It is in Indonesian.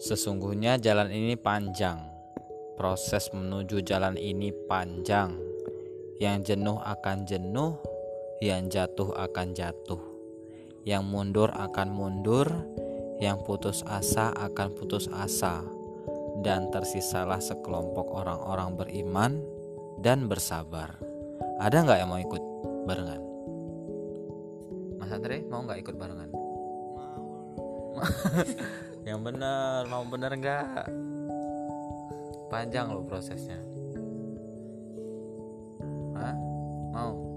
Sesungguhnya jalan ini panjang. Proses menuju jalan ini panjang. Yang jenuh akan jenuh, yang jatuh akan jatuh. Yang mundur akan mundur, yang putus asa akan putus asa. Dan tersisalah sekelompok orang-orang beriman dan bersabar. Ada nggak yang mau ikut barengan? Mas Andre mau nggak ikut barengan? yang bener mau bener nggak? Panjang loh prosesnya. Hah? mau